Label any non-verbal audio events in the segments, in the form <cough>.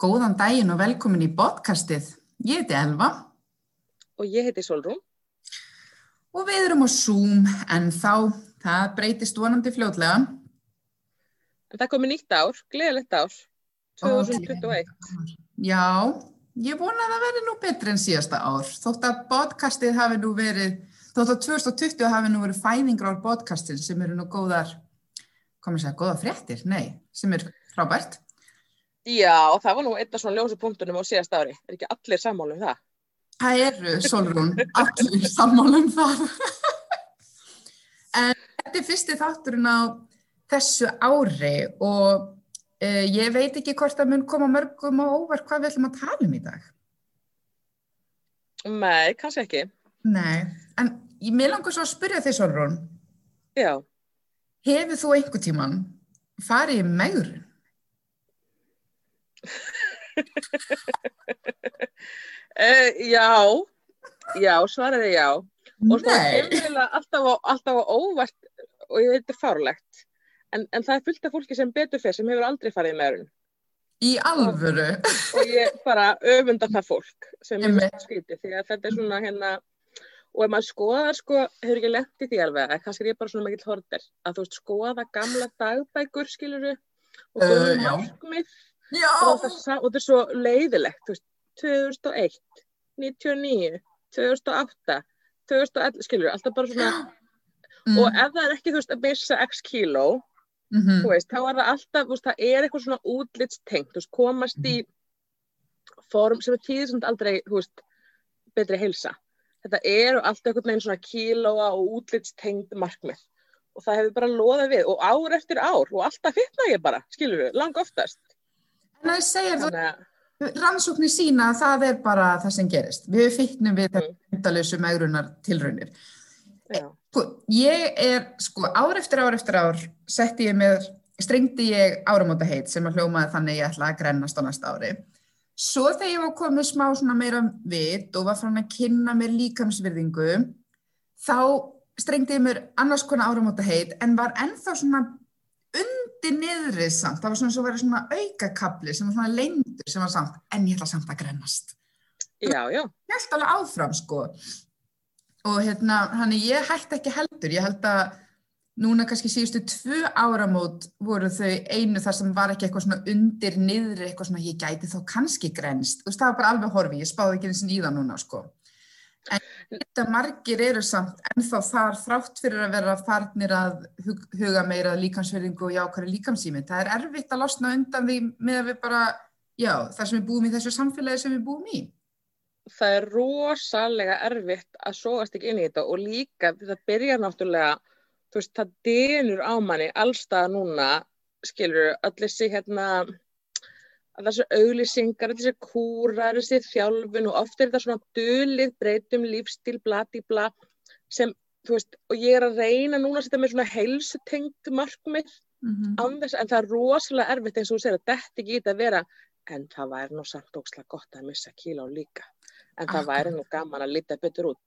Góðan daginn og velkomin í podcastið. Ég heiti Elva. Og ég heiti Solrún. Og við erum á Zoom en þá, það breytist vonandi fljótlega. En það komi nýtt ár, gleðilegt ár, 2021. Já, ég vona að það verði nú betri en síðasta ár. Þótt að podcastið hafi nú verið, þótt að 2020 hafi nú verið fæðingrár podcastin sem eru nú góðar, komið sér, góða fréttir, nei, sem er frábært. Já, það var nú einn af svona ljósu punktunum á síðast ári. Er ekki allir sammálu um það? Það eru, Solrún, allir sammálu um það. en þetta er fyrsti þátturinn á þessu ári og uh, ég veit ekki hvort það mun koma mörgum og óvart hvað við ætlum að tala um í dag. Nei, kannski ekki. Nei, en ég með langar svo að spyrja þig, Solrún. Já. Hefur þú einhver tíman farið megrun? Uh, <laughs> já, já, svaraði já. Og það er alltaf, alltaf á óvart og ég veit þetta er fárlegt. En, en það er fullt af fólki sem betur fyrir sem hefur aldrei farið í meðurinn. Í alvöru? Og, og ég bara öfunda það fólk sem ég veist skríti því að þetta er svona hérna og ef maður skoðar sko, hefur ekki lett í því alveg, kannski er ég bara svona mikill horter, að þú veist skoða gamla dagbækur skiluru og góða uh, markmið og það, og það er svo leiðilegt veist, 2001, 99 2008 2011, skilur, alltaf bara svona mm. og ef það er ekki, þú veist, að missa x kíló, mm -hmm. þú veist þá er það alltaf, þú veist, það er eitthvað svona útlitstengt, þú veist, komast í form sem er tíðið sem aldrei, þú veist, betri heilsa. Þetta eru alltaf einhvern veginn svona kílóa og útlitstengt markmið. Og það hefur bara loðað við og ár eftir ár og alltaf hittna ég bara, skilur við, lang oftast En það segir þú, rannsóknir sína að það er bara það sem gerist. Við finnum við þetta mm. endalösu megrunar tilraunir. Sko, ég er, sko, ár eftir ár eftir ár setti ég með, strengti ég áramóta heit sem að hljómaði þannig ég ætla að grennast á næsta ári. Svo þegar ég var komið smá svona meira vitt og var fann að kynna mér líkamsvirðingu, þá strengti ég mér annars konar áramóta heit en var ennþá svona undir niðrið samt, það var svona svo verið svona aukakabli sem var svona leindur sem var samt, en ég ætla samt að grennast. Já, já. Ég held alveg áfram sko. Og hérna, hann er ég hætti ekki heldur. Ég held að núna kannski síðustu tvö áramót voru þau einu þar sem var ekki eitthvað svona undir niðri, eitthvað svona ég gæti þá kannski grenst, þú veist það var bara alveg horfi ég spáði ekki eins og það núna sko En þetta margir eru samt ennþá þar þrátt fyrir að vera farnir að huga meira líkamsverðingu og jákværi líkamsýmynd. Það er erfitt að losna undan því með að við bara, já, það sem við búum í þessu samfélagi sem við búum í. Það er rosalega erfitt að sóast ekki inn í þetta og líka þetta byrjar náttúrulega, þú veist, það denur á manni allstað núna, skilur, allir sig hérna þessu auglýsingar, þessi kúrar, þessi þjálfun og oft er þetta svona dölið, breytum, lífstíl, blati, bla sem, þú veist, og ég er að reyna núna að setja með svona heilsutengt markmið mm -hmm. andes, en það er rosalega erfitt eins og þú segir að þetta ekki ít að vera, en það væri nú samt ókslega gott að missa kíla og líka, en það ah. væri nú gaman að lita betur út.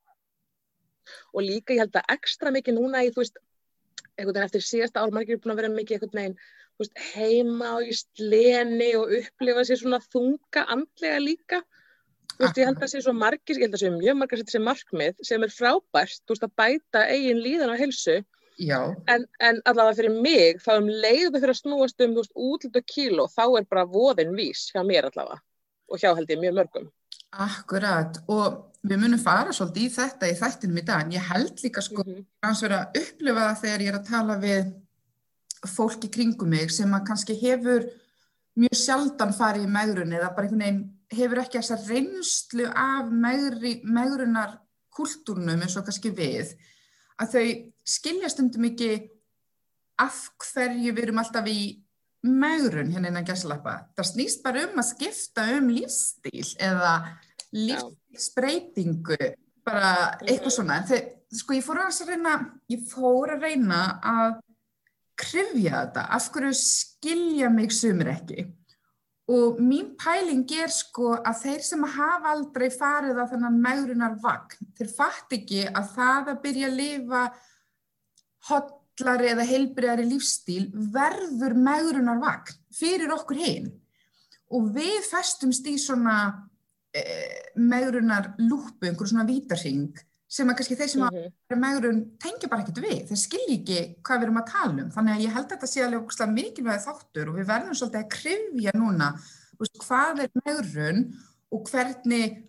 Og líka ég held að ekstra mikið núna í, þú veist, einhvern veginn eftir síðasta ár, margir er búin að vera mikið einhvern veginn veist, heima og í sleni og upplifa sér svona þunga andlega líka. Veist, ég held að það sé svo margir, ég held að það sé mjög margir að setja sér markmið sem er frábært veist, að bæta eigin líðan á helsu en, en allavega fyrir mig þá um leiðu fyrir að snúast um útlut og kíló, þá er bara voðin vís hjá mér allavega. Og hjá held ég mjög mörgum. Akkurat. Og við munum fara svolítið í þetta í þættinum í dag en ég held líka sko mm -hmm. að upplifa það þegar ég er að tala við fólk í kringum mig sem að kannski hefur mjög sjaldan farið í megrun eða bara einhvern veginn hefur ekki þessa reynslu af megri, megrunar kultúrnum eins og kannski við að þau skilja stundum ekki af hverju við erum alltaf í megrun hérna innan gæslappa. Það snýst bara um að skipta um lífstíl eða lífsbreytingu bara eitthvað svona. Þegar, sko ég fór að reyna, ég fór að reyna að krifja þetta, af hverju skilja mig sumir ekki? Og mín pæling er sko að þeir sem hafa aldrei farið á þennan megrunar vagn, þeir fatt ekki að það að byrja að lifa hotlari eða heilbriðari lífstíl verður megrunar vagn fyrir okkur hinn og við festumst í svona e, megrunar lúpu, einhverjum svona vítarhing sem að kannski þeir sem -hmm. að mhm. megrun tengja bara ekkert við, þeir skilji ekki hvað við erum að tala um, þannig að ég held að þetta sé alveg mikilvæg þáttur og við verðum svolítið að krifja núna veist, hvað er megrun og hvernig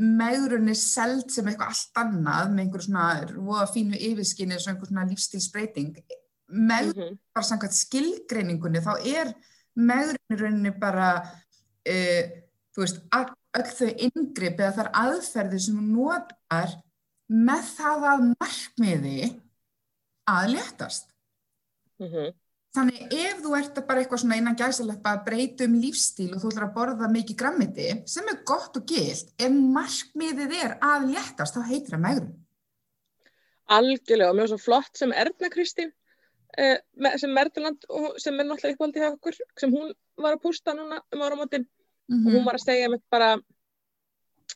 megrun er seld sem eitthvað allt annað með einhver svona fínu yfirskinni eða einhver svona lífstilsbreyting megrun, mm -hmm. bara samkvæmt skilgreiningunni, þá er megrun í rauninni bara uh, þú veist, öll þau yngripp eða þar aðferðir sem hún notar með það að markmiði að letast. Mm -hmm. Þannig ef þú ert bara eitthvað svona innan gæsaleppa að breyta um lífstíl og þú ætlar að borða mikið grammiti, sem er gott og gilt, ef markmiðið er að letast, þá heitir það megrun. Algjörlega og mjög svo flott sem Erna Kristín, eh, sem Merðurland, sem er náttúrulega uppvaldið hjá okkur, sem hún var að pústa núna um áramotinn mm -hmm. og hún var að segja mér bara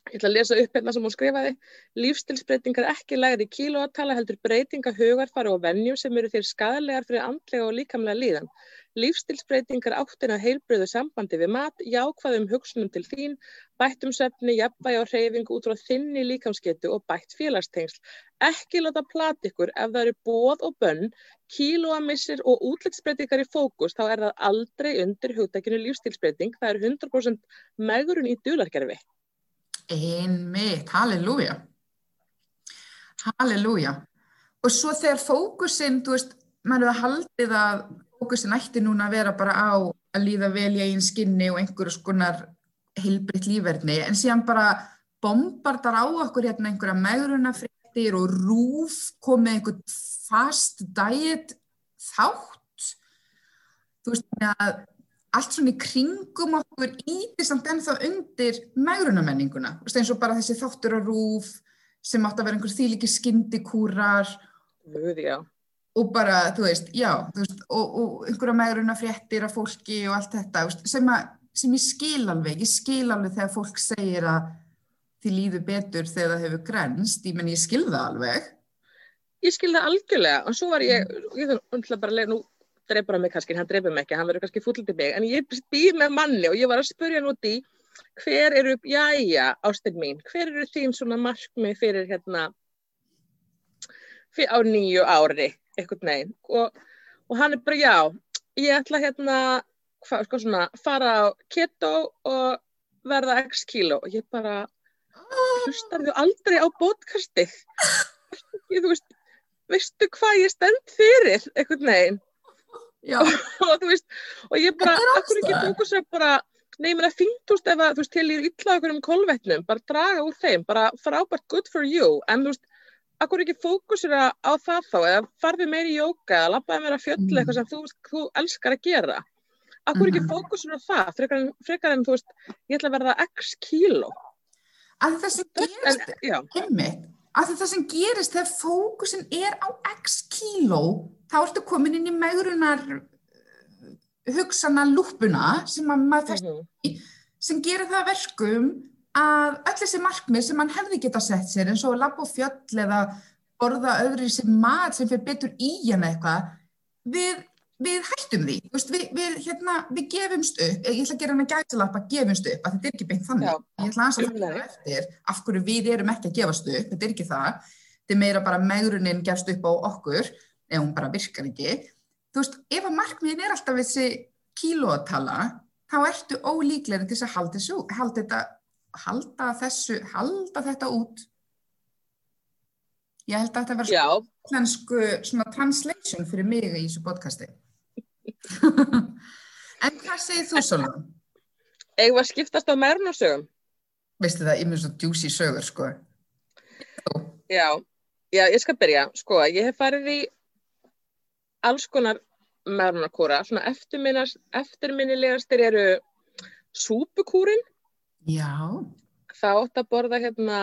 Ég ætla að lesa upp hérna sem hún skrifaði. Lífstilsbreytingar ekki lægri kílóatala heldur breytinga hugarfari og vennjum sem eru þér skadalegar fyrir andlega og líkamlega líðan. Lífstilsbreytingar áttin að heilbröðu sambandi við mat, jákvæðum hugsunum til þín, bættum söfni, jafnvægi og hreyfingu út frá þinni líkamsketu og bætt félagstengsl. Ekki láta plat ykkur ef það eru bóð og bönn, kílóamissir og útlitsbreytingar í fókus, þá er það aldrei undir hugdækinu lífstilsbreyting. Það er 100% megurinn í dulargerfi. Einmitt, halleluja. Halleluja. Og svo þegar fókusin, þú veist, maður hefur haldið að fókusin ætti núna að vera bara á að líða vel í einn skinni og einhverjum skonar heilbritt lífverðni, en síðan bara bombardar á okkur hérna einhverja megrunafréttir og rúf komið einhvern fast diet þátt. Þú veist, að allt svona í kringum okkur íti samt ennþá undir megrunamenninguna, eins og bara þessi þáttur og rúf sem átt að vera einhver þýliki skyndikúrar. Og bara, þú veist, já þú veist, og, og einhverja megrunafréttir af fólki og allt þetta sem, að, sem ég skil alveg, ég skil alveg þegar fólk segir að því líður betur þegar það hefur grenst, ég menn ég skil það alveg. Ég skil það algjörlega. Og svo var ég, ég ætla bara að lega nú dreipur hann mig kannski, hann dreipur mig ekki, hann verður kannski fulltið mig, en ég býð með manni og ég var að spurja hann út í hver eru, jájá, ástinn mín, hver eru þín svona markmið fyrir hérna, fyrir á nýju ári, eitthvað neginn, og, og hann er bara, já, ég ætla hérna, hvað, sko svona, fara á keto og verða x kíló, og ég bara, hlustar þú aldrei á bótkastið, þú veist, veistu hvað ég stend fyrir, eitthvað neginn, <laughs> og þú veist, og ég bara, akkur ekki fókusa bara, nei, ég meina, fíntúst ef að, þú veist, til í illa okkur um kolvetnum, bara draga úr þeim, bara frábært good for you, en þú veist, akkur ekki fókusera á það þá, eða farði meiri í jóka, eða lappaði meira fjöll mm. eitthvað sem þú, þú elskar að gera, akkur ekki mm. fókusera á það, frekar en, frekar en, þú veist, ég ætla að verða x kíló. Að það sem gerist, einmitt, að það sem gerist þegar fókusin er á x kíló, þá ertu komin inn í megrunar uh, hugsana lúpuna sem að maður fæst mm -hmm. sem gerir það verkum að öll þessi markmið sem mann hefði geta sett sér eins og lapp og fjöll eða borða öðru sem mat sem fyrir betur í hana eitthvað við, við hættum því veist, við, við, hérna, við gefumst upp. Ég ætla að gera hana gætilappa gefumst upp að þetta er ekki beint þannig. Já. ég ætla að er eftir af hverju við erum ekki að gefast upp þetta er ekki það. Þetta er meira bara megrunin gefst upp á okkur ef hún bara virkar ekki. Þú veist, ef að markmiðin er alltaf þessi kílótala þá ertu ólíklega til að halda þessu halda þetta, halda þessu halda þetta út. Ég held að þetta verður svona translation fyrir mig í þessu podcasti en hvað segir þú Solon? Eða skiptast á mærnarsögum veistu það, ég myndi svo djúsi sögur sko. Já, já, ég skal byrja. Sko, ég hef farið í alls konar meðrunarkúra, svona eftirminnilegastir eru súpukúrin. Já. Það ótt að borða hérna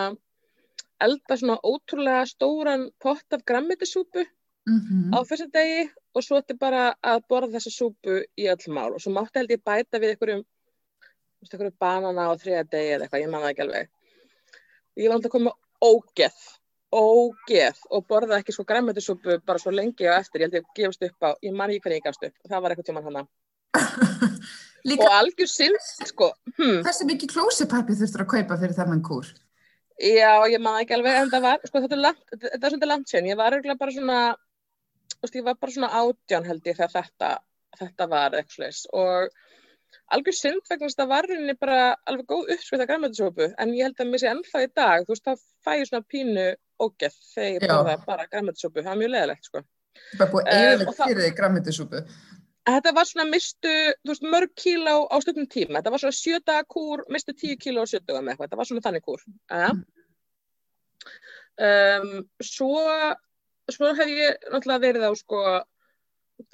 elda svona ótrúlega stóran pott af grammetisúpu mm -hmm. á fyrsta degi og svo ætti bara að borða þessa súpu í öll mál og svo mátti held ég bæta við einhverjum, einhverjum banana á þriða degi eða eitthvað, ég manna ekki alveg ég var alltaf að koma ógeð ógeð og borða ekki sko græmmetisúpu bara svo lengi og eftir, ég held ég að gefast upp á, ég man ekki hvernig ég gafst upp, það var eitthvað tíman hana <laughs> Líka, og algjör synd, sko. Hmm. Þessi mikið klósipappi þurftur að kaupa fyrir þennan kúr? Já, ég maður ekki alveg, en það var, sko, þetta er, langt, þetta er langt sér, ég var eiginlega bara svona, veist, ég var bara svona átján held ég þegar þetta, þetta var eitthvað slags og algjör synd vegna þess að það var rauninni bara alveg góð uppsvita græmætisópu, en ég held að mér sé ennþá í dag, þú veist, það fæ ég svona pínu ógeð þegar ég borða bara græmætisópu, það er mjög leðilegt, sko. Það er búið eiginlega um, fyrir því græmætisópu. Þetta var svona mistu, þú veist, mörg kílá á stöldum tíma. Þetta var svona sjöta kúr, mistu tíu kílá á sjöta með eitthvað. Þetta var svona þannig kúr. Um, svo, svo hef ég náttúrulega verið á sko,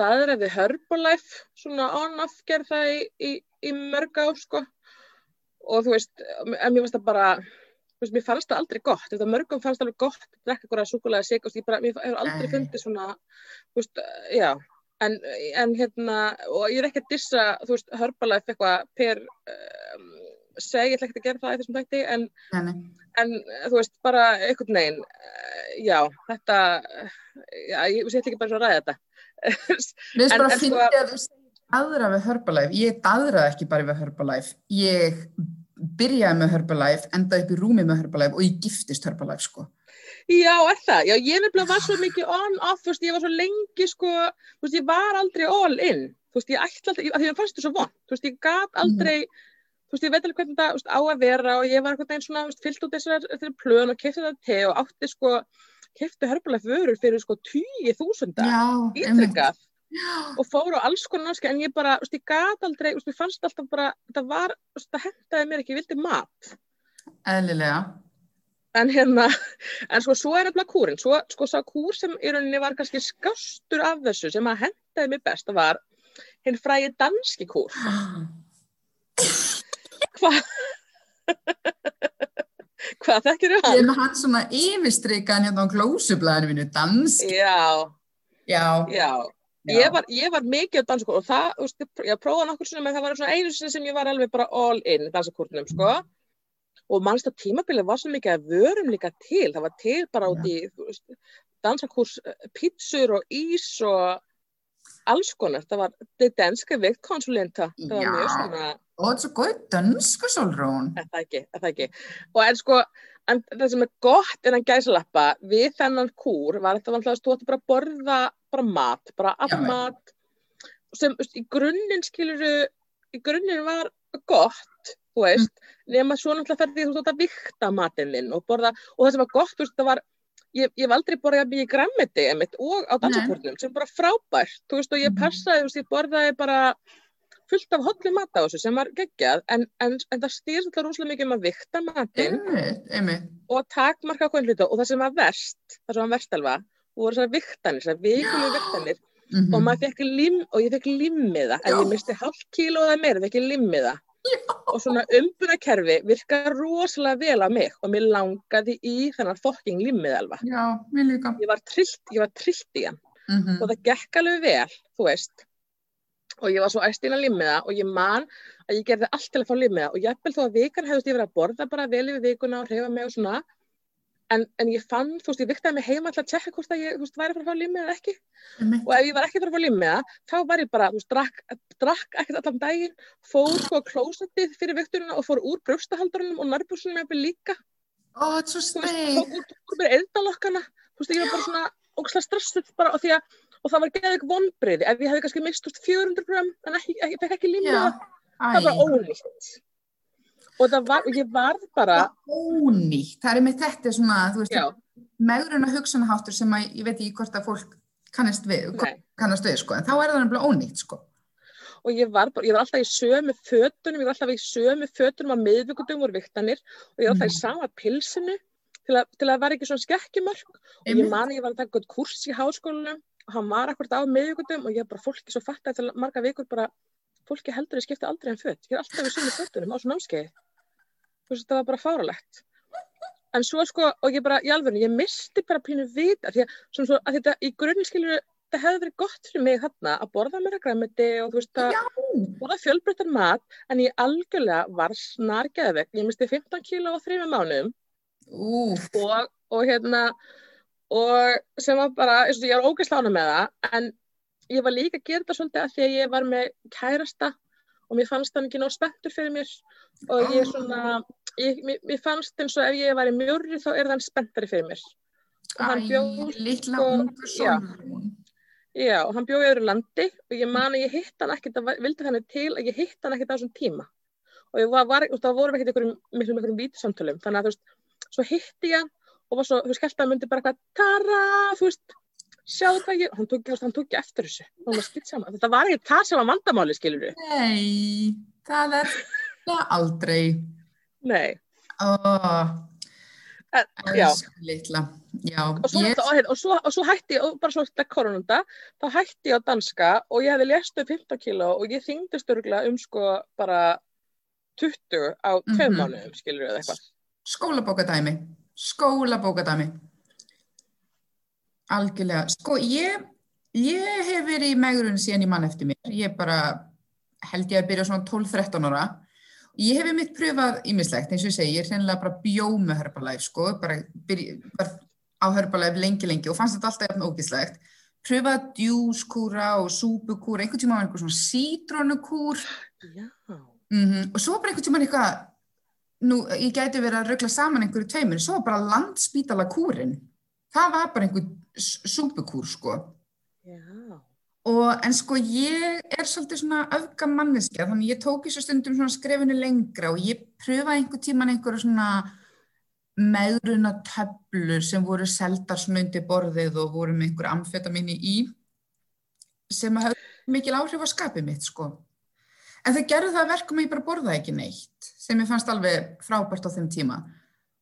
daðræði Herbalife, svona on-off gerð það í, í, í mörg á sko. Og þú veist, en mér finnst það bara, þú veist, mér fannst það aldrei gott. Þetta mörgum fannst það alveg gott, drekka eitthvað sukulega sig og ég bara, mér hefur aldrei fundið svona, þú veist, já. En, en hérna, og ég er ekki að dissa, þú veist, Herbalife eitthvað per um, seg, ég ætla ekki að gera það í þessum tækti, en, en þú veist, bara einhvern veginn, uh, já, þetta, já, ég sé ekki bara svo að ræða þetta. <laughs> Mér finnst bara að finna að þú segir aðra við Herbalife, ég aðraði ekki bara við Herbalife, ég byrjaði með Herbalife, endaði upp í rúmi með Herbalife og ég giftist Herbalife, sko. Já, er það. Já, ég nefnilega var svo mikið on-off, þú veist, ég var svo lengi, sko, þú veist, ég var aldrei all-in, þú veist, ég ætla aldrei, því það fannst þú svo von, þú veist, ég gaf aldrei, mm. Þú veist, ég veit alveg hvernig veist, á að vera og ég var eitthvað einn svona, fyllt út þessar plön og kefti það te og átti, sko, kefti hörpulega förur fyrir, sko, 20.000 ítrykkað og fóru á alls konar náttúrulega, en ég bara, þú veist, ég gaf aldrei, þú veist, ég fannst alltaf bara, það var, þú veist, það hendaði mér ekki, ég vildi mat. Eðlilega. En hérna, en sko svo er nefnilega kúrin, svo sko sá kúr sem í rauninni var kannski skástur af þessu sem að hendaði mig best, það var hinn fræði danski kúr <gasps> hvað <laughs> hvað þekkir þú hann? Ég er með hann svona yfirstrykan hérna á glósublaðinu minu, dansk já, já, já. Ég var, ég var mikið á danskúr og það, ég prófaði nokkur svona, menn það var svona einu sem ég var alveg bara all in danskúrnum, sko. Og mannst að tímabilið var svo mikið að vörum líka til, það var til bara út í dansakurs, eh, pítsur og ís og alls konar, það var det danske vektkonsulenta, það var mjög svona og þetta er svo góð dansku solrún það ekki, það ekki og en sko, en það sem er gott að gæsalappa við þennan kúr var þetta vantilega að stóta bara að borða bara mat, bara all mat sem í grunninn skiluru í grunninn var gott þú veist, mm. nema svo náttúrulega ferði þú veist að vikta matinn minn og borða og það sem var gott, þú veist, það var ég, ég hef aldrei borðið mikið græmiti og á dansakórnum sem bara frábært veist og ég mm. passaði, þú veist, ég borðaði bara fullt af hotli mat á þessu sem var geggjað, en, en, en það stýr svolítið rúslega mikið um að vikta matinn og takmarka okkur hlutu og það sem var verst, það sem var verst alveg voru þessar viktanir, þessar vikulegu viktanir mm -hmm. og maður fekk lim og ég fekk limmiða, ef ég misti hálf kíló eða meira, fekk ég limmiða. Og svona umbunarkerfi virkar rosalega vel á mig og mér langaði í þennan fokking limmiðalva Já, mér líka. Ég var trillt, ég var trillt í hann. Mm -hmm. og það gekk alveg vel, þú veist og ég var svo æst inn að limmiða og ég man að ég gerði allt til að fá limmiða og ég eppil þó að vikar hefðist ég verið að borða bara vel yfir vikuna og reyfa mig og svona En, en ég fann, þú veist, ég viktaði mig heima alltaf að tjekka hvort að ég, þú veist, væri að fara að fá limmiða eða ekki. Mm -hmm. Og ef ég var ekki að fara að fá limmiða, þá var ég bara, þú veist, drakk, drakk ekkert allan daginn, fór sko á klósetið fyrir vikturina og fór úr brjóstahaldurinn og nærbúrsunum og og það var geðið ekki vonbreiði, ef ég hefði kannski mist, þú veist, 400 gram, en ekki, ekki, ekki, ekki limmiða, það var ónýtt. Og það var, ég varð bara ónýtt, það er með þetta svona, þú veist, meðruna hugsanaháttur sem að, ég veit ekki hvort að fólk kannast við, kannast við, sko. En þá er það náttúrulega ónýtt, sko. Og ég var bara, ég var alltaf í sömu fötunum ég var alltaf í sömu fötunum á miðvíkundum voru viktanir og ég var alltaf í mm. sama pilsinu til að, til að var ekki svona skekkjumörk. Og ég mani, ég var að taka eitthvað kurs í háskólanum og hann var akkurat á miðvíkundum og ég bara fólki svo fatt að marga vikur bara fólki heldur ég skipti aldrei en fött, ég er alltaf í sömu fötunum á svona námskeið þú veist, það var bara fáralegt en svo sko, og ég bara, í alveg ég misti bara pínu vita því að, svo, að þetta, í grunni skilur það hefði verið gott fyrir mig þarna að borða mér að græmiti og þú veist að borða fjölbreyttar mat, en ég algjörlega var snargeðvegg, ég misti 15 kíla á þrjum mánum og, og hérna og sem var bara, ég var ógæslána með það en ég var líka að gera þetta svolítið að því að ég var með kærasta og mér fannst hann ekki ná spenntur fyrir mér. Og ég svona, ég, mér, mér fannst eins og ef ég var í mjörri þá er þann spenntari fyrir mér. Og hann bjóð sko, Já, og hann bjóði í öðru landi og ég man að ég hitt hann ekkert, að vildi þannig til að ég hitt hann ekkert á þessum tíma. Og var, var og það voru ekkert einhverjum, miklum einhverjum vítisamtölum, þannig að þú veist, svo hitti ég hann og var svo, þú veist, held að hann myndi bara eitthvað, Tara, þú veist, sjáðu hvað ég, hann tók, hann tók eftir þessu, hann var skilt saman, þetta var ekki það sem var mandamáli, skilur við. Nei, það er það aldrei. Nei. Oh. En, já. Já, og, svo, ég... og, og, svo, og svo hætti ég, bara svo þetta koronunda, þá hætti ég á danska og ég hefði lest upp 15 kíló og ég þingdist örgulega um sko bara 20 á tveim mm -hmm. skilur við eitthvað. Skólabókadæmi, skólabókadæmi. Algjörlega. Sko, ég, ég hef verið í megurinn síðan í mann eftir mér. Ég bara held ég að byrja svona 12-13 ára. Ég hef mitt pröfað ímislegt, eins og ég segi, ég er hreinlega bara bjóð með Herbalife, sko, bara, byrja, bara á Herbalife lengi, lengi og fannst þetta alltaf eftir ógíslegt. Pröfað djúskúra og súpukúra, einhvern tíma var einhver svona sítrónukúr. Mm -hmm. og svo bara einhvern tíman eitthvað nú, ég gæti verið að ruggla saman einhverju tveimur, svo bara landspítala kúrin það var bara einhver súpukúr sko. Já. og en sko ég er svolítið svona öfga manniska þannig ég tók í svo stundum svona skrefinu lengra og ég pröfaði einhver tíman einhverju svona meðruna töflur sem voru seldar svona undir borðið og voru með einhverju amfetaminni í sem hafði mikil áhrif á skapið mitt sko. En þau gerðu það verkum að ég bara borða ekki neitt sem ég fannst alveg frábært á þeim tíma.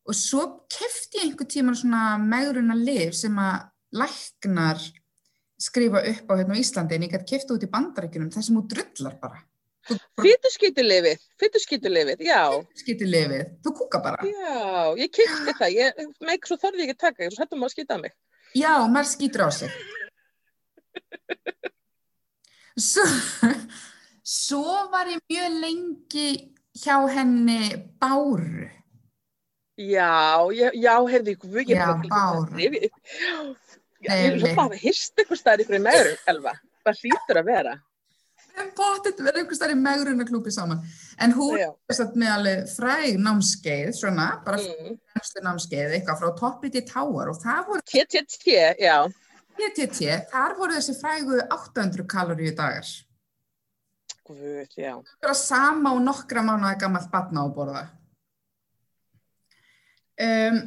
Og svo kefti ég einhver tíma svona megruna liv sem að læknar skrifa upp á hérna á Íslandi en ég gæti kefti út í bandarækjunum þar sem þú drullar bara. Fyturskýtulefið, fyturskýtulefið, já. Fyturskýtulefið, þú kúka bara. Já, ég kefti það, ég, með svo þorði ég ekki taka, svo hættum maður að skýta mig. Já, maður skýtur á sig. <laughs> Svo... Svo var ég mjög lengi hjá henni Báru. Já, já, já heyrðu ykkur. Já, Báru. Ég er svo bara að hýrst ykkur staðir ykkur í megrun, Elva. Það hlýtur að vera. En bóttið verður ykkur staðir í megrun að klúpi saman. En hún er satt með alveg fræg námskeið, svona, bara mm. frægstu námskeið, eitthvað frá toppið til táar og það voru... TTT, já. TTT, þar voru þessi frægu 800 kaloríu dagar. Guð, já. Það er sama og nokkra mánuða gammalt batna á borða. Um,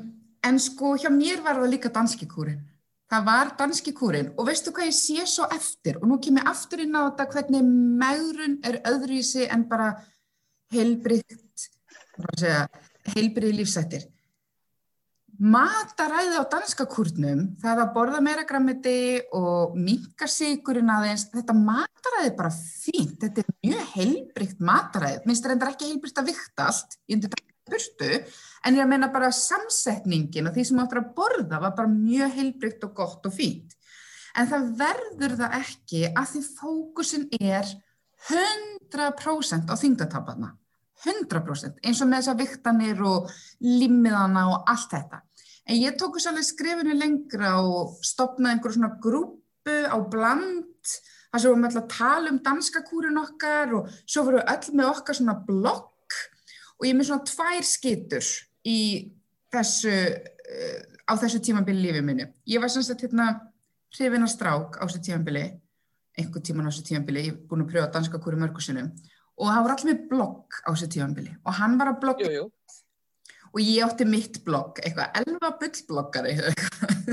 en sko hjá mér var það líka danski kúrin. Það var danski kúrin og veistu hvað ég sé svo eftir og nú kemur ég aftur inn á þetta hvernig megrun er öðruvísi en bara heilbriðt, heilbriði lífsættir mataræði á danska kurnum, það að borða meira grammiti og minka sigurinn aðeins, þetta mataræði er bara fínt, þetta er mjög heilbrygt mataræði, minnst er þetta ekki heilbrygt að vikta allt í undir burtu, en ég meina bara samsetningin og því sem áttur að borða var bara mjög heilbrygt og gott og fínt. En það verður það ekki að því fókusin er 100% á þingdatabarna. 100% eins og með þess að viktanir og limmiðana og allt þetta. En ég tók þess alveg skrifinu lengra og stopnaði einhverjum svona grúpu á bland, þar sem við varum alltaf að tala um danska kúrin okkar og svo vorum við öll með okkar svona blokk og ég er með svona tvær skitur í þessu, uh, á þessu tímambili lífið minni. Ég var að hérna hrifina strák á þessu tímambili, einhver tíman á þessu tímambili, ég er búin að pröfa danska kúri mörgursunum og það voru allir með blokk á þessu tímambili og hann var að blokka og ég átti mitt blogg, eitthvað elva bullbloggari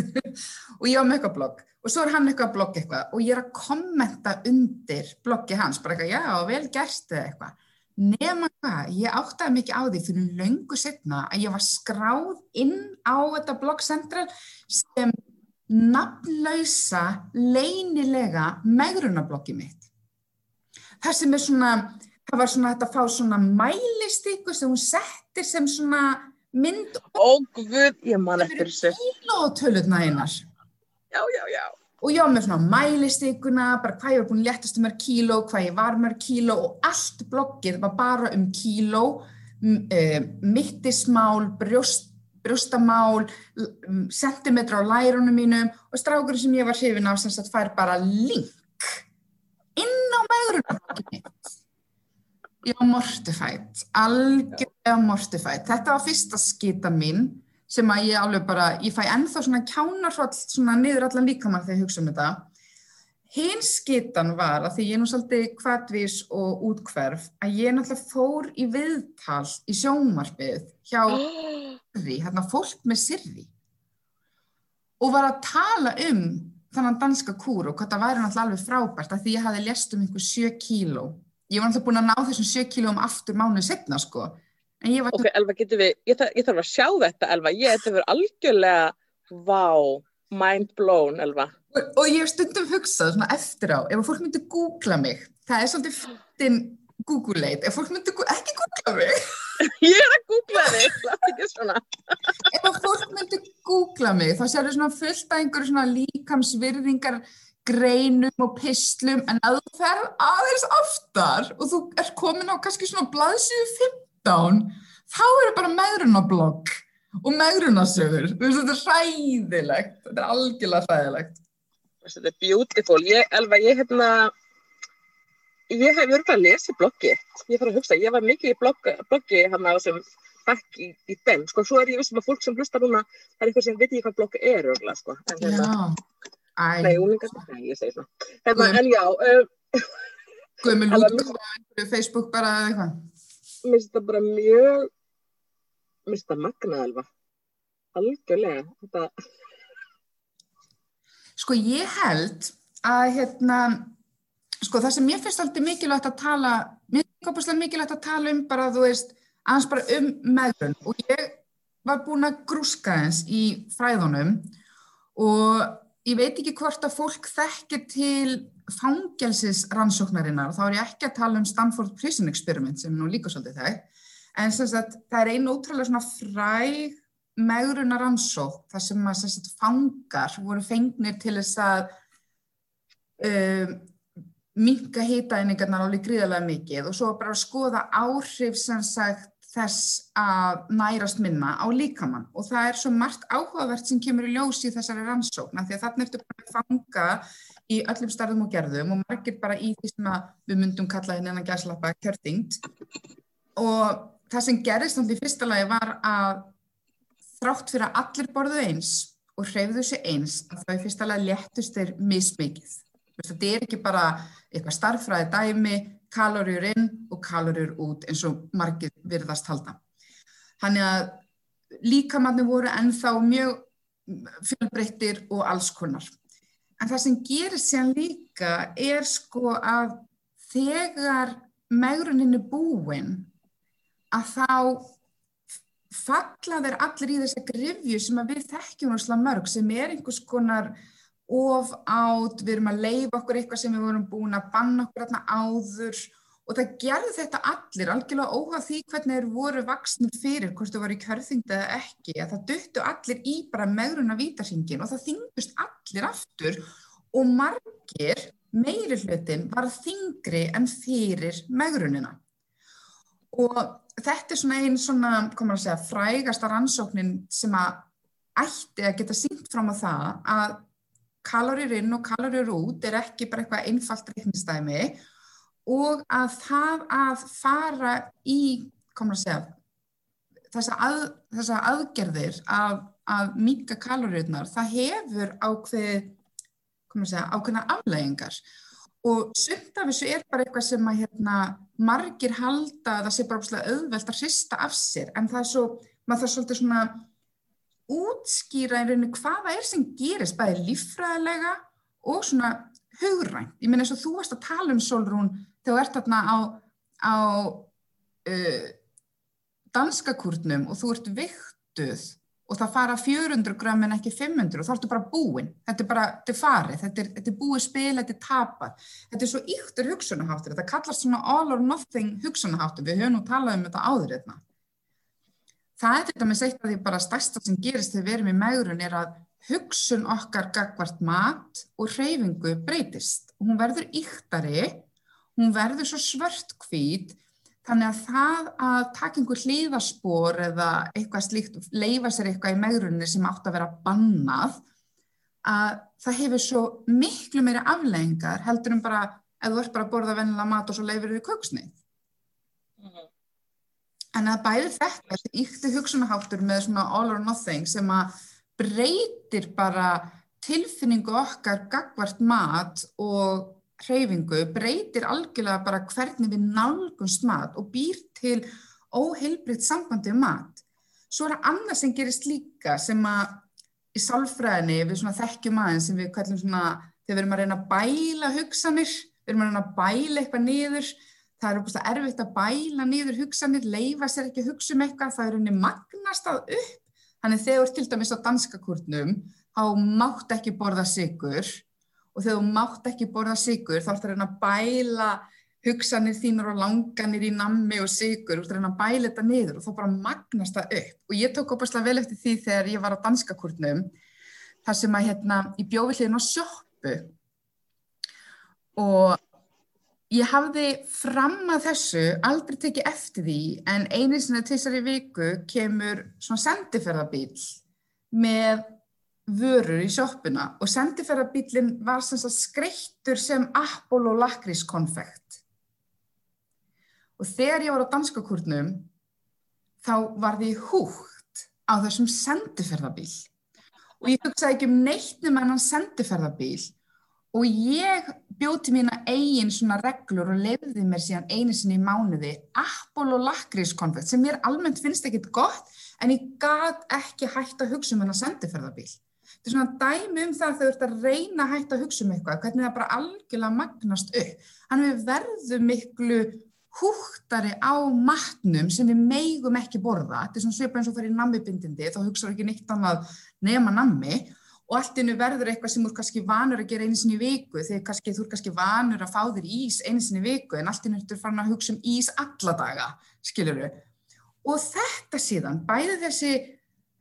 <laughs> og ég á með eitthvað blogg. Og svo er hann eitthvað blogg eitthvað. Og ég er að kommenta undir bloggi hans, bara eitthvað já, vel gerst eða eitthvað. Nema hvað, ég áttaði mikið á því fyrir löngu setna að ég var skráð inn á þetta bloggcentral sem nafnlausa leynilega megrunarbloggi mitt. Það sem er svona það var svona þetta að fá svona mælistíku sem hún settir sem svona mynd Ó guð, ég man eftir þessu. kílótölutna einar. Já, já, já. Og ég var með svona mælistíkuna bara hvað ég var búin að letast um mér kíló hvað ég var mér kíló og allt bloggið var bara um kíló uh, mittismál brjóst, brjóstamál sentimetra á lærunum mínum og strákur sem ég var hrifin af sem sagt fær bara link inn á meðruna Já, mortified, algjörlega mortified. Þetta var fyrsta skita mín sem að ég alveg bara, ég fæ ennþá svona kjánarhvall svona niður allan líkamann þegar ég hugsa um þetta. Hins skitan var að því ég nú svolítið hvaðvís og útkverf að ég náttúrulega fór í viðtal í sjónmarfið hjá <gasps> sirri, hérna fólk með sirri og var að tala um þannan danska kúr og hvað það væri náttúrulega alveg frábært að því ég hafi lest um einhver 7 kíló ég var alltaf búin að ná þessum 7 kílum aftur mánuð setna sko. Var... Ok, Elva, getur við, ég, þarf, ég þarf að sjá þetta Elva, ég þetta verður algjörlega vá, mind blown Elva. Og, og ég hef stundum hugsað svona eftir á, ef fólk myndi googla mig það er svolítið fyrtin Google-leit, ef fólk myndi ekki googla mig. <laughs> Ég er að googla þig, <laughs> það er ekki svona. Ef fólk myndi googla mig þá séu það svona fullt af einhverju svona líkamsvirðingar greinum og pislum en að þú fer aðeins aftar og þú er komin á kannski svona blaðsíðu 15 þá eru bara meðrunablokk og meðrunasögur þetta er hræðilegt þetta er algjörlega hræðilegt. Þetta er beautiful. Ég, Elva, ég hérna ég hef verið að lesa bloggi ég fara að hugsa, ég var mikið í bloggi, bloggi hann að þessum bakk í, í den sko, svo er ég vissum að fólk sem hlusta núna það er eitthvað sem veit ekki hvað bloggi er örgla, sko. en hérna Nei, úlingar, nei, ég segi svona. Hérna, en já. Um, Guðmur lúttum á Facebook bara eða eitthvað? Mér finnst það bara mjög, mér finnst það magnað alveg. Algjörlega. Þetta... Sko ég held að hérna, sko það sem ég finnst alltaf mikilvægt að tala, mér finnst það mikilvægt að tala um bara, þú veist, aðeins bara um meðlun og ég var búin að grúska eins í fræðunum og ég veit ekki hvort að fólk þekkir til fangjálsisrannsóknarinnar, þá er ég ekki að tala um Stanford Prison Experiment sem nú líka svolítið það, en sagt, það er einu ótrúlega svona fræg megruna rannsók þar sem að sagt, fangar voru fengnir til þess að um, minka hýtaeiningarnar alveg gríðarlega mikið og svo bara að skoða áhrif sem sagt þess að nærast minna á líkamann og það er svo margt áhugavert sem kemur í ljósi í þessari rannsókna því að þarna eftir bara að fanga í öllum starðum og gerðum og margir bara í því sem við myndum kalla hérna en að gæslappa kjörtingt og það sem gerist náttúrulega í fyrsta lagi var að þrátt fyrir að allir borðu eins og hreyfðu sér eins að það í fyrsta lagi léttust er mismikið. Þetta er ekki bara eitthvað starffræði dæmi kaloríur inn og kaloríur út eins og margir virðast halda. Þannig að líkamannir voru ennþá mjög fjölbreyttir og alls konar. En það sem gerir sér líka er sko að þegar megruninni búin að þá falla þeir allir í þessa grifju sem við þekkjum úr slag mörg sem er einhvers konar of átt, við erum að leifa okkur eitthvað sem við vorum búin að banna okkur aðna áður. Og það gerði þetta allir, algjörlega óhað því hvernig þeir voru vaksnir fyrir, hvort þú var í kjörþyngd eða ekki, að það döttu allir í bara megruna vítarsingin og það þingust allir aftur og margir meiri hlutin var þingri en fyrir megrunina. Og þetta er svona einn svona, komur að segja, frægasta rannsóknin sem að ætti að geta sínt fram á það að kalorir inn og kalorir út er ekki bara eitthvað einfalt reiknistæmi og að það að fara í, komur að segja, þessa, að, þessa aðgerðir að, að mika kalorirnar, það hefur ákveð, komur að segja, ákveðna afleggingar og sumt af þessu er bara eitthvað sem að hérna, margir halda að það sé bara auðvelt að hrista af sér en það er svo, maður er svolítið svona útskýra í rauninu hvaða er sem gerist bæði líffræðilega og svona hugrænt. Ég minna eins og þú varst að tala um Solrún þegar þú ert þarna á, á uh, danskakurnum og þú ert viktuð og það fara 400 gram en ekki 500 og þá ertu bara búinn. Þetta er bara, þetta er farið, þetta er, þetta er búið spil, þetta er tapað. Þetta er svo yktur hugsunaháttur, þetta kallast svona all or nothing hugsunaháttur, við höfum nú talað um þetta áður hérna það er þetta með seitt að því bara stærsta sem gerist þegar við erum í megrun er að hugsun okkar gagvart mat og hreyfingu breytist hún verður yktari, hún verður svo svörtkvít þannig að það að taka einhver hlýðaspor eða eitthvað slíkt, leifa sér eitthvað í megrunni sem átt að vera bannað að það hefur svo miklu meiri afleggingar heldur um bara, ef þú ert bara að borða vennilega mat og svo leifir þið köksnið Mm -hmm. En að bæði þetta, ykti hugsunaháttur með svona all or nothing sem að breytir bara tilfinningu okkar gagvart mat og hreyfingu, breytir algjörlega bara hvernig við nálgumst mat og býr til óheilbriðt sambandi um mat. Svo er það annað sem gerist líka sem að í sálfræðinni við svona þekkjum aðeins sem við kallum svona þegar við erum að reyna að bæla hugsanir, við erum að reyna að bæla eitthvað niður, það er óbúinlega erfitt að bæla niður hugsanir, leifa sér ekki að hugsa um eitthvað, það er unni magnast að upp, þannig þegar til dæmis á danskakurnum, þá mátt ekki borða sigur og þegar þú mátt ekki borða sigur þá ætlar það að að bæla hugsanir þínur og langanir í nammi og sigur, að reyna að bæla þetta niður og þá bara magnast það upp. Og ég tók opaslega vel eftir því þegar ég var á danskakurnum þar sem að hérna í bjóvillin á sjóppu og ég hafði fram að þessu aldrei tekið eftir því en einu sinna til þessari viku kemur svona sendiferðarbíl með vörur í sjóppuna og sendiferðarbílinn var sem skreittur sem Apollo lakrískonfekt og þegar ég var á danskakurnum þá var því húgt á þessum sendiferðarbíl og ég hugsaði ekki um neittnum en hann sendiferðarbíl og ég bjóti mína eigin svona reglur og lefði mér síðan einu sinni í mánuði Apollo lakrískonfekt sem mér almennt finnst ekkit gott en ég gæt ekki hægt að hugsa um hennar sendiferðarbíl. Þetta er svona dæmi um það að þau ert að reyna að hægt að hugsa um eitthvað, hvernig það bara algjörlega magnast upp. Þannig við verðum miklu húttari á matnum sem við meigum ekki borða. Þetta er svona svipa eins og fyrir nammibindindi, þá hugsaður ekki neitt annað nema nammi og allt innu verður eitthvað sem þú er kannski vanur að gera einu sinni viku þegar kannski, þú er kannski vanur að fá þér ís einu sinni viku en allt innu ertu farin að hugsa um ís alla daga, skilur þau. Og þetta síðan, bæði þessi,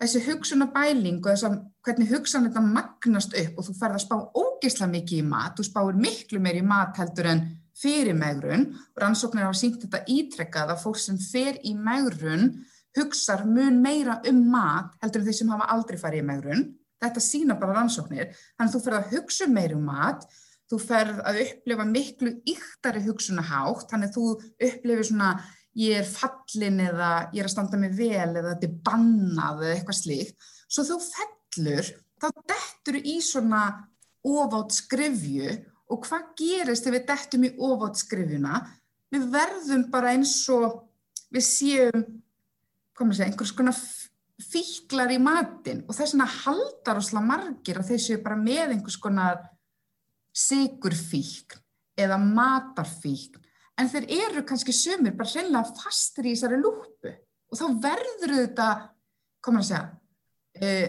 þessi hugsunabæling og þess að hvernig hugsan þetta magnast upp og þú ferð að spá ógeðsla mikið í mat, þú spáir miklu meir í mat heldur en fyrir megrun og rannsóknir hafa sínt þetta ítrekkað að fólk sem fer í megrun hugsar mun meira um mat heldur en þeir sem hafa aldrei farið í megrun þetta sína bara rannsóknir, þannig að þú ferð að hugsa meirum mat, þú ferð að upplifa miklu yktari hugsunahátt, þannig að þú upplifir svona ég er fallin eða ég er að standa mig vel eða þetta er bannað eða eitthvað slíkt, svo þú fellur, þá dettur í svona ofátt skrifju og hvað gerist ef við dettum í ofátt skrifjuna? Við verðum bara eins og við séum, komið að segja, einhvers konar fíklar í matin og þess vegna haldar ósla margir að þeir séu bara með einhvers konar sigurfíkn eða matarfíkn en þeir eru kannski sömur bara hreinlega fastur í þessari lúpu og þá verður þetta, komur að segja, uh,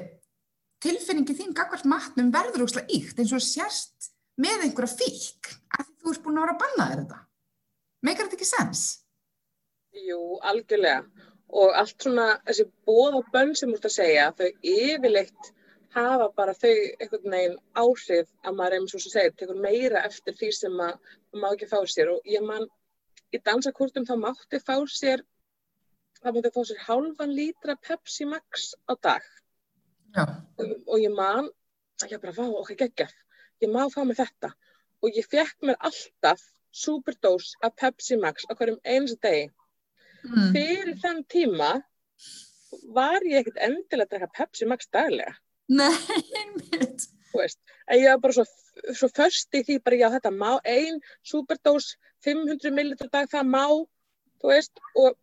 tilfinningi þín gagvart matnum verður ósla ykt eins og sérst með einhverja fík að þú ert búin að vera að banna þér þetta. Meikar þetta ekki sens? Jú, algjörlega og allt svona þessi bóð og bönn sem ert að segja þau yfirleitt hafa bara þau einhvern veginn áhrif að maður eins og svo segir, tekur meira eftir því sem maður má ekki fá sér. Og ég man í dansakurtum þá mátti fá sér það mátti fá sér hálfan lítra Pepsi Max á dag. Og, og ég man ég bara fá okkur geggjaf ég má fá mig þetta. Og ég fekk mér alltaf superdós af Pepsi Max á hverjum eins degi mm. fyrir þann tíma var ég ekkert endilega að drekka Pepsi Max daglega Nei, einmitt en ég var bara svo, svo först í því bara já þetta má, ein superdós 500 millilitra dag það má veist og,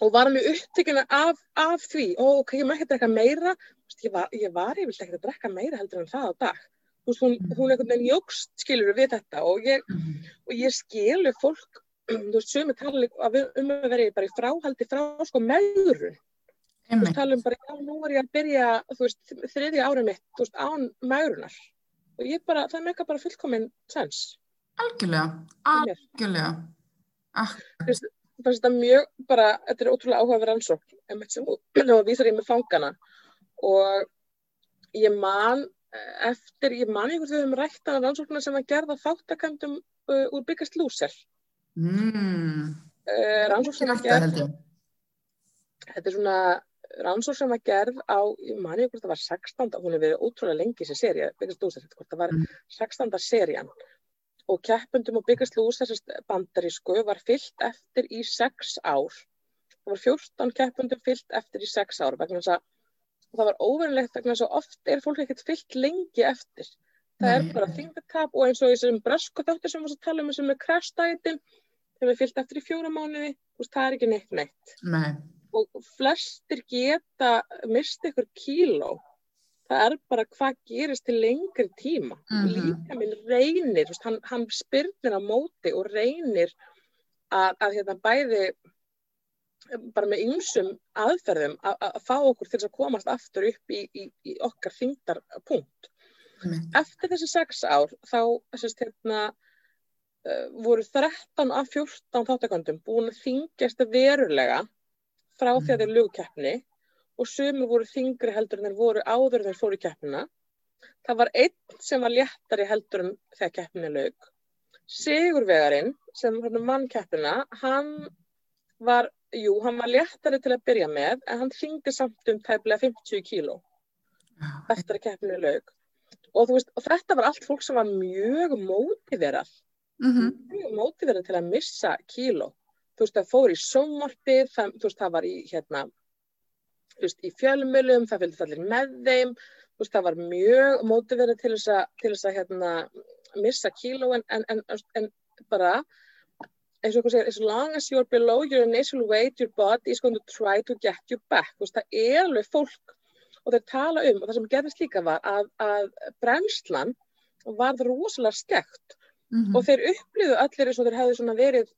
og var mjög upptökina af, af því og ok, ég má ekki drekka meira ég var, ég var ég ekki að drekka meira heldur en það á dag veist, hún, mm. hún er einhvern veginn jógst skilur við þetta og ég, mm. og ég skilur fólk þú veist, sumi tala um að vera bara í fráhaldi frá sko meðurun þú veist, tala um bara, já, nú er ég að byrja þú veist, þriðja árið mitt, þú veist, án meðurunar og ég bara, það meika bara fullkominn sens. Algjörlega, algjörlega. Ah. Þú veist, þetta er mjög bara, þetta er ótrúlega áhugaverð ansók en með sem þú <clears throat> vísar ég með fangana. Og ég man eftir, ég man einhvern veginn um rættan af ansóknar sem var gerða þáttakandum uh, úr byggast lúsel Mm. Uh, rannsók sem að gerð þetta er svona rannsók sem að gerð á, ég mani hvort það var 16, hún hefur verið ótrúlega lengi þessi séri, það var 16. serían og keppundum og lús þessast bandarísku var fyllt eftir í sex ár. Það var 14 keppundum fyllt eftir í sex ár vegna þess að það var óverulegt vegna þess að oft er fólk ekkert fyllt lengi eftir. Það Nei. er bara þingdatap og eins og þessum brösku þáttur sem við tala um sem er crash dietin, þegar við fyllt eftir í fjóra mánuði, það er ekki neitt neitt. Nei. Og flestir geta mista ykkur kíló það er bara hvað gerist til lengri tíma mm -hmm. líka minn reynir hann, hann spyrnir á móti og reynir að, að hérna, bæði bara með ymsum aðferðum að, að fá okkur til að komast aftur upp í, í, í okkar þingdarpunkt mm. eftir þessi sex ár þá þessist hérna uh, voru 13 af 14 þáttakondum búin að þingjast verulega frá því að þeir lögkeppni og sumur voru þingri heldur en þeir voru áður þegar þeir fóru keppnina. Það var einn sem var léttari heldur en þegar keppnina lög. Sigurvegarinn sem var mann keppnina, hann var, jú, hann var léttari til að byrja með en hann þingdi samt um tæmlega 50 kíló eftir að keppnina lög. Og, veist, og þetta var allt fólk sem var mjög mótiverað, mm -hmm. mjög mótiverað til að missa kíló. Þú veist, það fór í sómarpið, það, þú veist, það var í hérna veist, í fjölmjölum, það fylgði allir með þeim, veist, það var mjög mótiverið til þess að, til þess að hérna, missa kíló en, en, en, en bara eins og einhvern segir, as long as you're below your initial weight, your body is going to try to get you back. Veist, það er alveg fólk og þeir tala um, og það sem gerðist líka var að, að brennslan varð rosalega skekt mm -hmm. og þeir upplýðu allir eins og þeir hefðu verið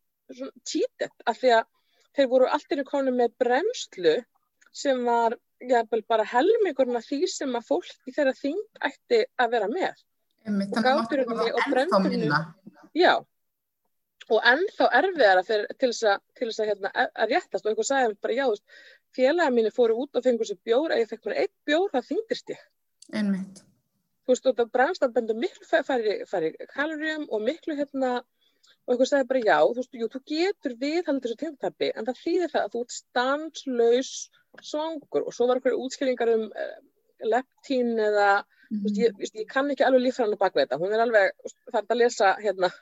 títet af því að þeir voru allir í konu með brennslu sem var jafnvel bara helmingurinn af því sem að fólk í þeirra þing ætti að vera með. Einmitt, og gáturinni og brendurinn já. Og ennþá erfiðara fyrir, til þess að, hérna, að réttast. Og einhver sagði bara já, félagin mínu fóru út og fengur sér bjór, ef ég fekk mér eitt bjór það þingdist ég. Einmitt. Þú veist það brennst að benda miklu færi, færi kaloríum og miklu hérna og einhver sagði bara já, þú veist, jú, þú getur viðhaldið þessu tegumtappi en það þýðir það að þú ert stanslaus svangur. Og svo var eitthvað útskilningar um uh, leptín eða mm. veist, ég, veist, ég kann ekki alveg líffræðan á bakvið þetta, hún er alveg það er að lesa, hérna,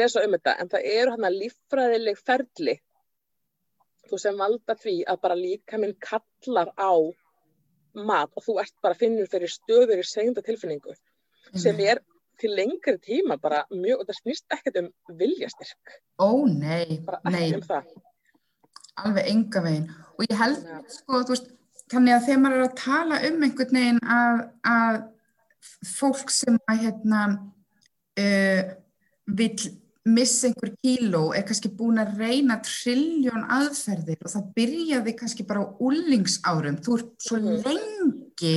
lesa um þetta. En það eru hérna líffræðileg ferli þú sem valda því að bara líka minn kallar á mat og þú ert bara finnur fyrir stöður í segunda tilfinningu mm. sem er til lengri tíma bara mjög, og það snýst ekkert um viljastyrk Ó nei, nei. um Alveg enga veginn og ég held ja. sko, veist, þannig að þegar maður er að tala um einhvern veginn að, að fólk sem að hérna uh, vil missa einhver kíló er kannski búin að reyna trilljón aðferðir og það byrjaði kannski bara á úlingsárum, þú er svo mm. lengi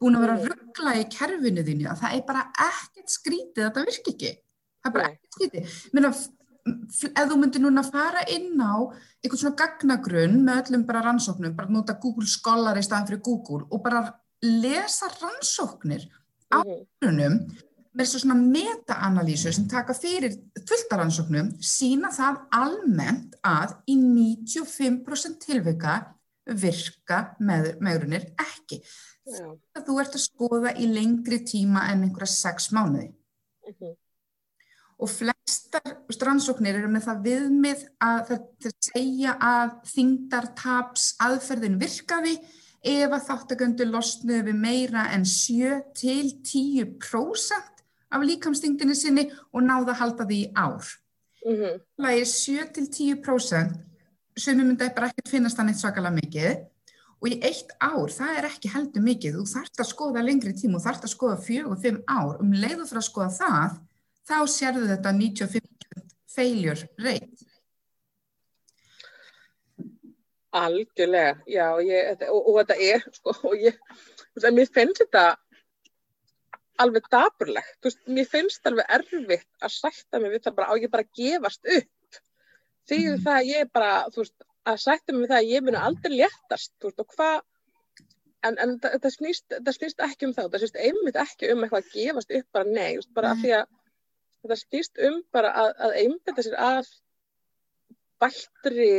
búin að vera að ruggla í kerfinu þínu að það er bara ekkert skrítið að það virki ekki. Það er bara ekkert skrítið. Minna, ef þú myndir núna fara inn á einhvern svona gagnagrunn með öllum bara rannsóknum, bara nota Google Scholar í staðan fyrir Google og bara lesa rannsóknir á grunum með svona meta-analýsu sem taka fyrir fulltarannsóknum sína það almennt að í 95% tilvika virka með, meðrunir ekki Já. þú ert að skoða í lengri tíma en einhverja sex mánuði uh mhm. -huh. og flestar strannsóknir eru með það viðmið að það segja að þingdartaps aðferðin virkaði ef að þáttaköndu losnuði við meira en 7-10% af líkamstingdini sinni og náða að halda því í ár. Uh -huh. það er 7-10% sem myndi bara ekkert finnast það neitt svakalega mikið. Og í eitt ár, það er ekki heldur mikið, þú þarfst að skoða lengri tíma, þú þarfst að skoða fjög og fimm ár, um leiðu fyrir að skoða það, þá sérðu þetta 95% failure rate. Algjörlega, já, ég, og, og þetta er, sko, og ég, mér finnst þetta alveg daburlegt, þú veist, mér finnst alveg erfitt að sætta mig við það bara á ég bara gefast upp, því mm. það ég bara, þú veist, að sættum við það að ég muni aldrei léttast veist, og hvað en, en það, það, snýst, það snýst ekki um það það snýst einmitt ekki um eitthvað að gefast upp bara nei, veist, bara af því að það snýst um bara að, að einbita sér að bættri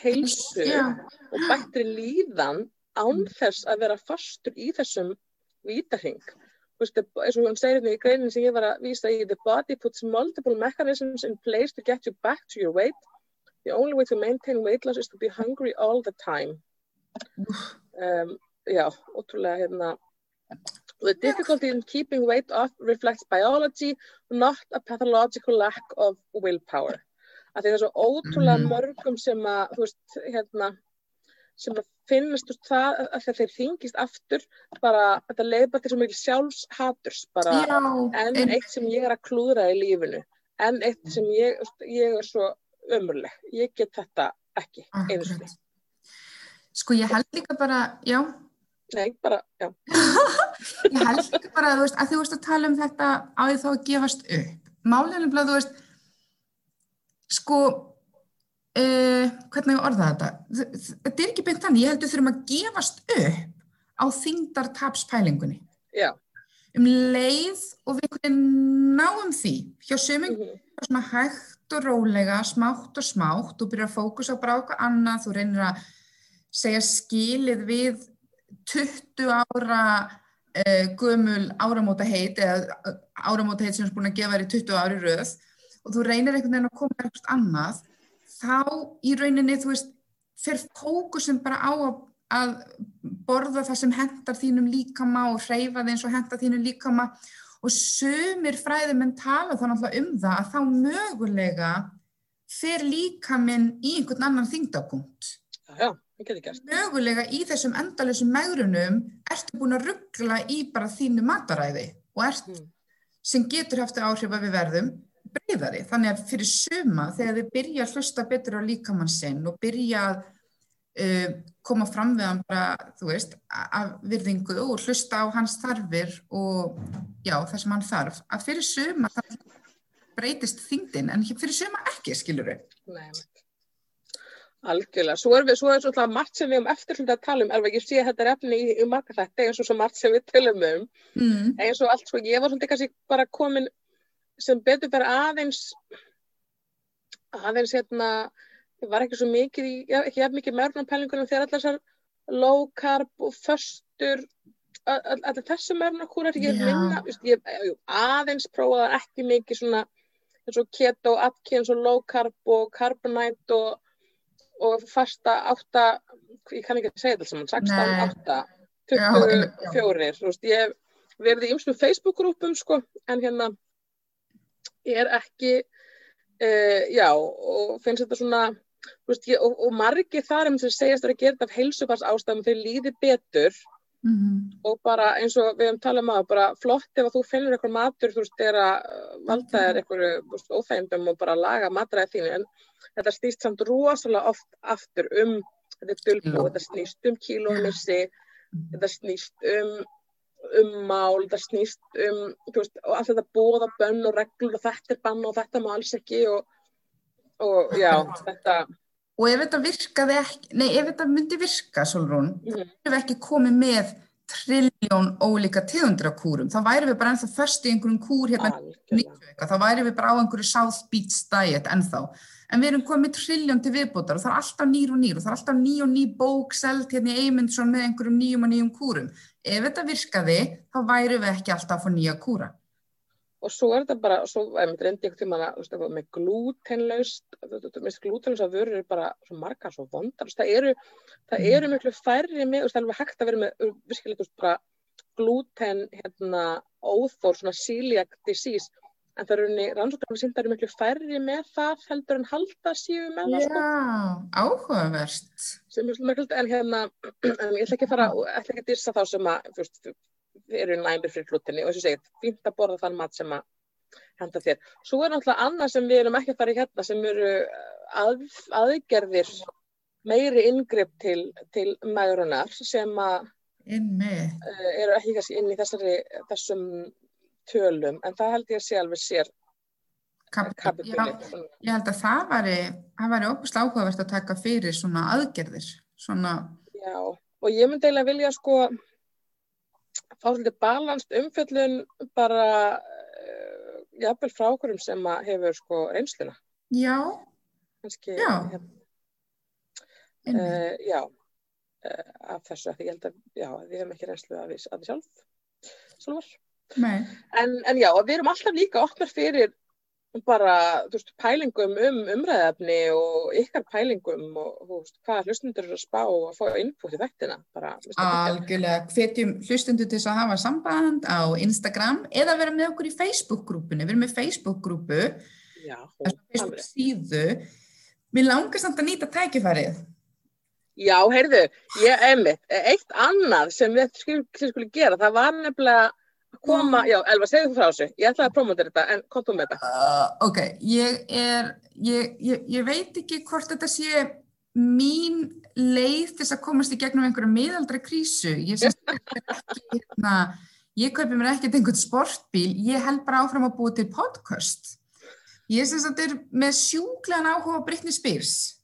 heilsu yeah. og bættri líðan án þess að vera fastur í þessum vítarhing eins og hún segir hérna í greinin sem ég var að vísa í the body puts multiple mechanisms in place to get you back to your weight the only way to maintain weight loss is to be hungry all the time um, já, ótrúlega hérna The difficulty in keeping weight off reflects biology, not a pathological lack of willpower. Það er svo ótrúlega mm. mörgum sem að, þú veist, hérna, sem finnast úr það að þeir þingist aftur, bara, þetta leiði bara til svo mikil sjálfshaturs, bara, Já, en eitt sem ég er að klúðra í lífinu, en eitt sem ég, ég er svo ömurleg, ég get þetta ekki, einu sinni. Sko ég held líka bara, já, Nei, bara, já. <laughs> ég held ekki bara að þú veist, að þú veist að tala um þetta á því þá að gefast upp. Málinu blá, þú veist, sko, uh, hvernig ég orða þetta? Þetta er ekki beint þannig, ég held að þú þurfum að gefast upp á þingdartapspælingunni. Já. Um leið og við náum því, hjá sömum, mm -hmm. svona hægt og rólega, smátt og smátt, þú byrjar að fókusa bara á eitthvað annað, þú reynir að segja skilið við 20 ára uh, gömul áramóta heit eða eh, áramóta heit sem er búin að gefa þér í 20 ári röð og þú reynir einhvern veginn að koma eitthvað annað þá í rauninni þú veist fyrir fókusin bara á að, borða það sem hendar þínum líkama og hreyfa eins og hendar þínum líkama og sömur fræði mentala þá náttúrulega um það að þá mögulega fer líkaminn í einhvern annan þingdapunkt. Já, það getur gert. Mögulega í þessum endalusum megrunum ertu búin að ruggla í bara þínu mataræði og ert mm. sem getur haft áhrif að við verðum breyðari. Þannig að fyrir suma þegar þið byrja að hlusta betur á líkamann sinn og byrja að uh, koma fram við hann bara, þú veist, af virðingu og hlusta á hans þarfir og já, það sem hann þarf, að fyrir suma það breytist þingdin en fyrir suma ekki, skilur við. Nei, Algjörlega, svo er við, svo er svona margt sem við um eftirhund að tala um, alveg ég sé að þetta er efni í, í marga þetta eins og svo margt sem við tölum um, mm. eins og allt, sko, ég var svolítið kannski bara komin sem betur vera aðeins, aðeins hérna, var ekki svo mikið, í, ekki jafn mikið mörgnarpælingunum þegar allar þessar low carb og föstur, allir þessu mörgnarkúrar, ég er minna, ég, ég, aðeins prófaða ekki mikið svona, eins og keto, atkins og low carb og carbonite og og fasta átta, ég kann ekki segja þetta saman, 16, 8, 24, þú veist, ég verið í ymsum Facebook-grúpum, sko, en hérna, er ekki, uh, já, og finnst þetta svona, veist, ég, og, og margi þar um sem segjast að er gert af heilsupars ástæðum, þau líði betur, Mm -hmm. og bara eins og við hefum talað um að bara flott ef að þú finnur eitthvað matur þú veist, er að valda þér eitthvað óþægndum og bara laga matræði þínu en þetta stýst samt rosalega oft aftur um þetta dölbú, þetta snýst um kílómissi mhm. þetta snýst um um mál, þetta snýst um veist, og allt þetta bóða bönn og reglur og þetta er bann og þetta má alls ekki og, og já, þetta og ef þetta virkaði ekki, nei ef þetta myndi virka Solrún, mm -hmm. þá erum við ekki komið með trilljón ólíka tegundra kúrum, þá væri við bara ennþá först í einhverjum kúr hérna þá væri við bara á einhverju South Beach diet ennþá, en við erum komið trilljón til viðbútar og það er alltaf nýr og nýr og það er alltaf ný og ný bók selt hérna í Eymundsson með einhverjum nýjum og nýjum kúrum. Ef þetta virkaði, þá væri við ekki alltaf að fá nýja kúra. Og svo er þetta bara, svo er mér reyndi einhvern tíma að með glútenlaust að vörur er bara svo margar, svo vondar, það eru það mm. eru miklu færri með, það er alveg hægt að vera með virkilega bara glúten hérna óþór, svona celiac disease, en það eru rannsóknar sem það eru miklu færri með það heldur en halda síðu með það sko. Já, áhugaverst sem er miklu, en hérna <clears throat> en ég ætla ekki að fara, ég ætla ekki að dyrsa þá sem að, fyrst, eru næmir fyrir hlutinni og þess að segja, fínt að borða þann mat sem að henda þér. Svo er náttúrulega annað sem við erum ekki að fara í hérna sem eru uh, að, aðgerðir meiri ingripp til, til mærunar sem að uh, eru ekki kannski inn í þessari, þessum tölum en það held ég að sé alveg sér kapitúli. Ég held að það væri óbúslega áhugavert að taka fyrir svona aðgerðir. Svona... Já, og ég myndi eiginlega vilja sko fá svolítið balanst umfjöllun bara uh, jafnvel frá okkurum sem hefur sko reynsluna. Já. Kanski, já. hef, uh, já uh, af þessu ég held að já, við hefum ekki reynslu að við, að við sjálf sjálfur en, en já, við erum alltaf líka opnar fyrir bara, þú veist, pælingum um umræðafni og ykkar pælingum og, þú veist, hvað hlustundur eru að spá og að fá í vektina bara, Algjörlega, hvetjum hlustundur til að hafa samband á Instagram eða vera með okkur í Facebook-grúpunni. Við erum með Facebook-grúpu Facebook síðu. Mér langar samt að nýta tækifærið. Já, heyrðu, ég, einmitt, eitt annað sem við skulum gera, það var nefnilega koma, já, Elva, segðu þú frá þessu. Ég ætlaði að promota þetta, en kom þú með þetta. Uh, Ok, ég er ég, ég, ég veit ekki hvort þetta sé mín leið þess að komast í gegnum einhverju miðaldra krísu. Ég syns ekki hérna, ég kaupi mér ekkert einhvern sportbíl. Ég held bara áfram að búa til podcast. Ég syns að þetta er með sjúklegan áhuga Britney Spears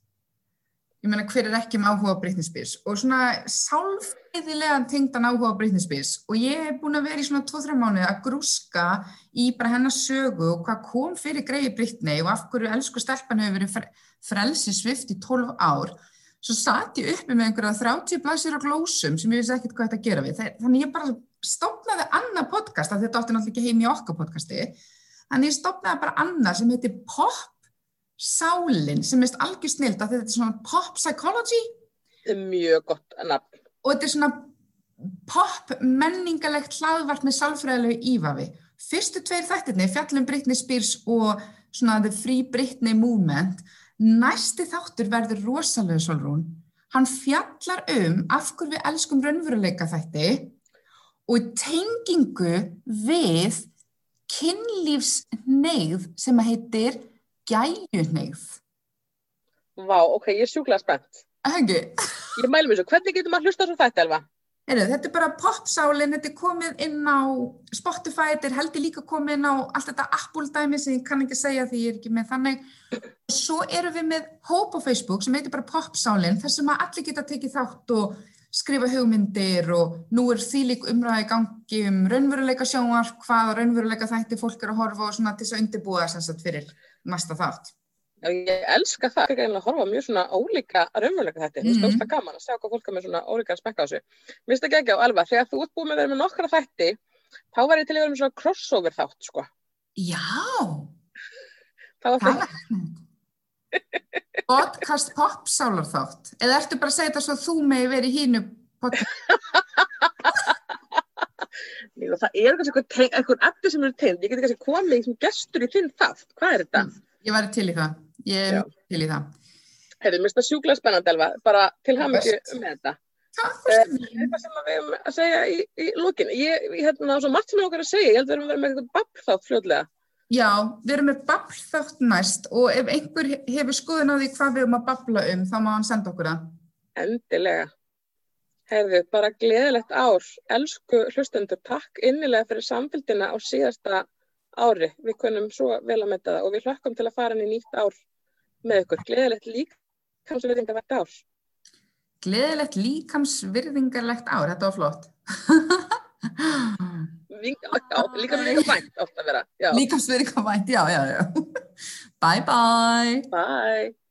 ég meina hver er ekki með áhuga Britney Spears? Og svona sálf eðilegan tengdan áhuga á Britney Spears. Og ég hef búin að vera í svona 2-3 mánu að grúska í bara hennar sögu og hvað kom fyrir greiði Britney og af hverju elsku stelpan hefur verið frelsi svift í 12 ár. Svo satt ég uppi með einhverja 30 blæsir á glósum sem ég vissi ekkert hvað þetta að gera við. Þannig ég bara stopnaði annað podcast þetta átti náttúrulega ekki heim í okkar podcasti. Þannig ég stopnaði bara annað sem heitir Pop Sálin sem er algjör snilt að þetta er svona Pop Psychology Mjög gott nafn og þetta er svona pop menningalegt hlaðvart með sálfræðilegu ífavi. Fyrstu tveir þættirni, fjallum Britney Spears og svona The Free Britney Movement, næsti þáttur verður rosalega solrún. Hann fjallar um af hverju við elskum raunveruleika þætti og tengingu við kynlífsneigð sem að heitir gæjunneigð. Vá, ok, ég er sjúkla spennt. Hengi. Ég mælum þessu, hvernig getur maður hlusta svo þetta, Elva? Heru, þetta er bara popsálinn, þetta er komið inn á Spotify, þetta er heldur líka komið inn á allt þetta Apple-dæmi sem ég kann ekki segja því ég er ekki með þannig. Og svo erum við með hóp á Facebook sem heitir bara popsálinn, þar sem allir geta tekið þátt og skrifa hugmyndir og nú er því lík umræði gangi um raunveruleika sjónvar, hvaða raunveruleika þætti fólk er að horfa og svona til þess að undirbúa þess að fyrir næsta þátt. Já, ég elska það, ekki einlega að horfa mjög svona ólíka raunveruleika þetta, þú veist, það er gaman að sjá hvað fólk er með svona ólíka spekka á þessu. Mér finnst það ekki á alvar, þegar þú ert búið með að vera með nokkra þætti, þá var ég til að vera með svona crossover þátt, sko. Já, það var það. Podcast popsálar þátt, eða ertu bara að segja þetta svo að þú megi verið hínu podcast? <laughs> Ný, það er eitthvað eftir sem eru tegnd, ég geti kannski komið sem gestur í þinn þátt, hvað er þetta? Mm, ég væri til í það. Ég er til í það. Hefur, mér finnst það sjúklega spennandi Elva, bara til hafum ekki um þetta. Það er eitthvað sem við hefum að segja í, í lókin. Ég, ég hérna, það er svo margt sem ég okkar að segja, ég held að við erum verið með eitthvað babb þátt fljóðlega. Já, við erum með babb þátt næst og ef einhver hefur skoðun á því hvað við erum að babla um, þá má hann senda okkur það. Endilega. Hefur, bara gleðilegt ár. Elsku hlustendur, takk innilega fyrir samfélgina á síðasta ári. Við kunum svo vel að metta það og við hlökkum til að fara inn í nýtt ár með ykkur. Gleðilegt líkamsvirðingarlegt ár. Gleðilegt líkamsvirðingarlegt ár, þetta var flott. Líkamsvirðingarvænt átt að vera. Líkamsvirðingarvænt, já, já, já. Bye, bye. Bye.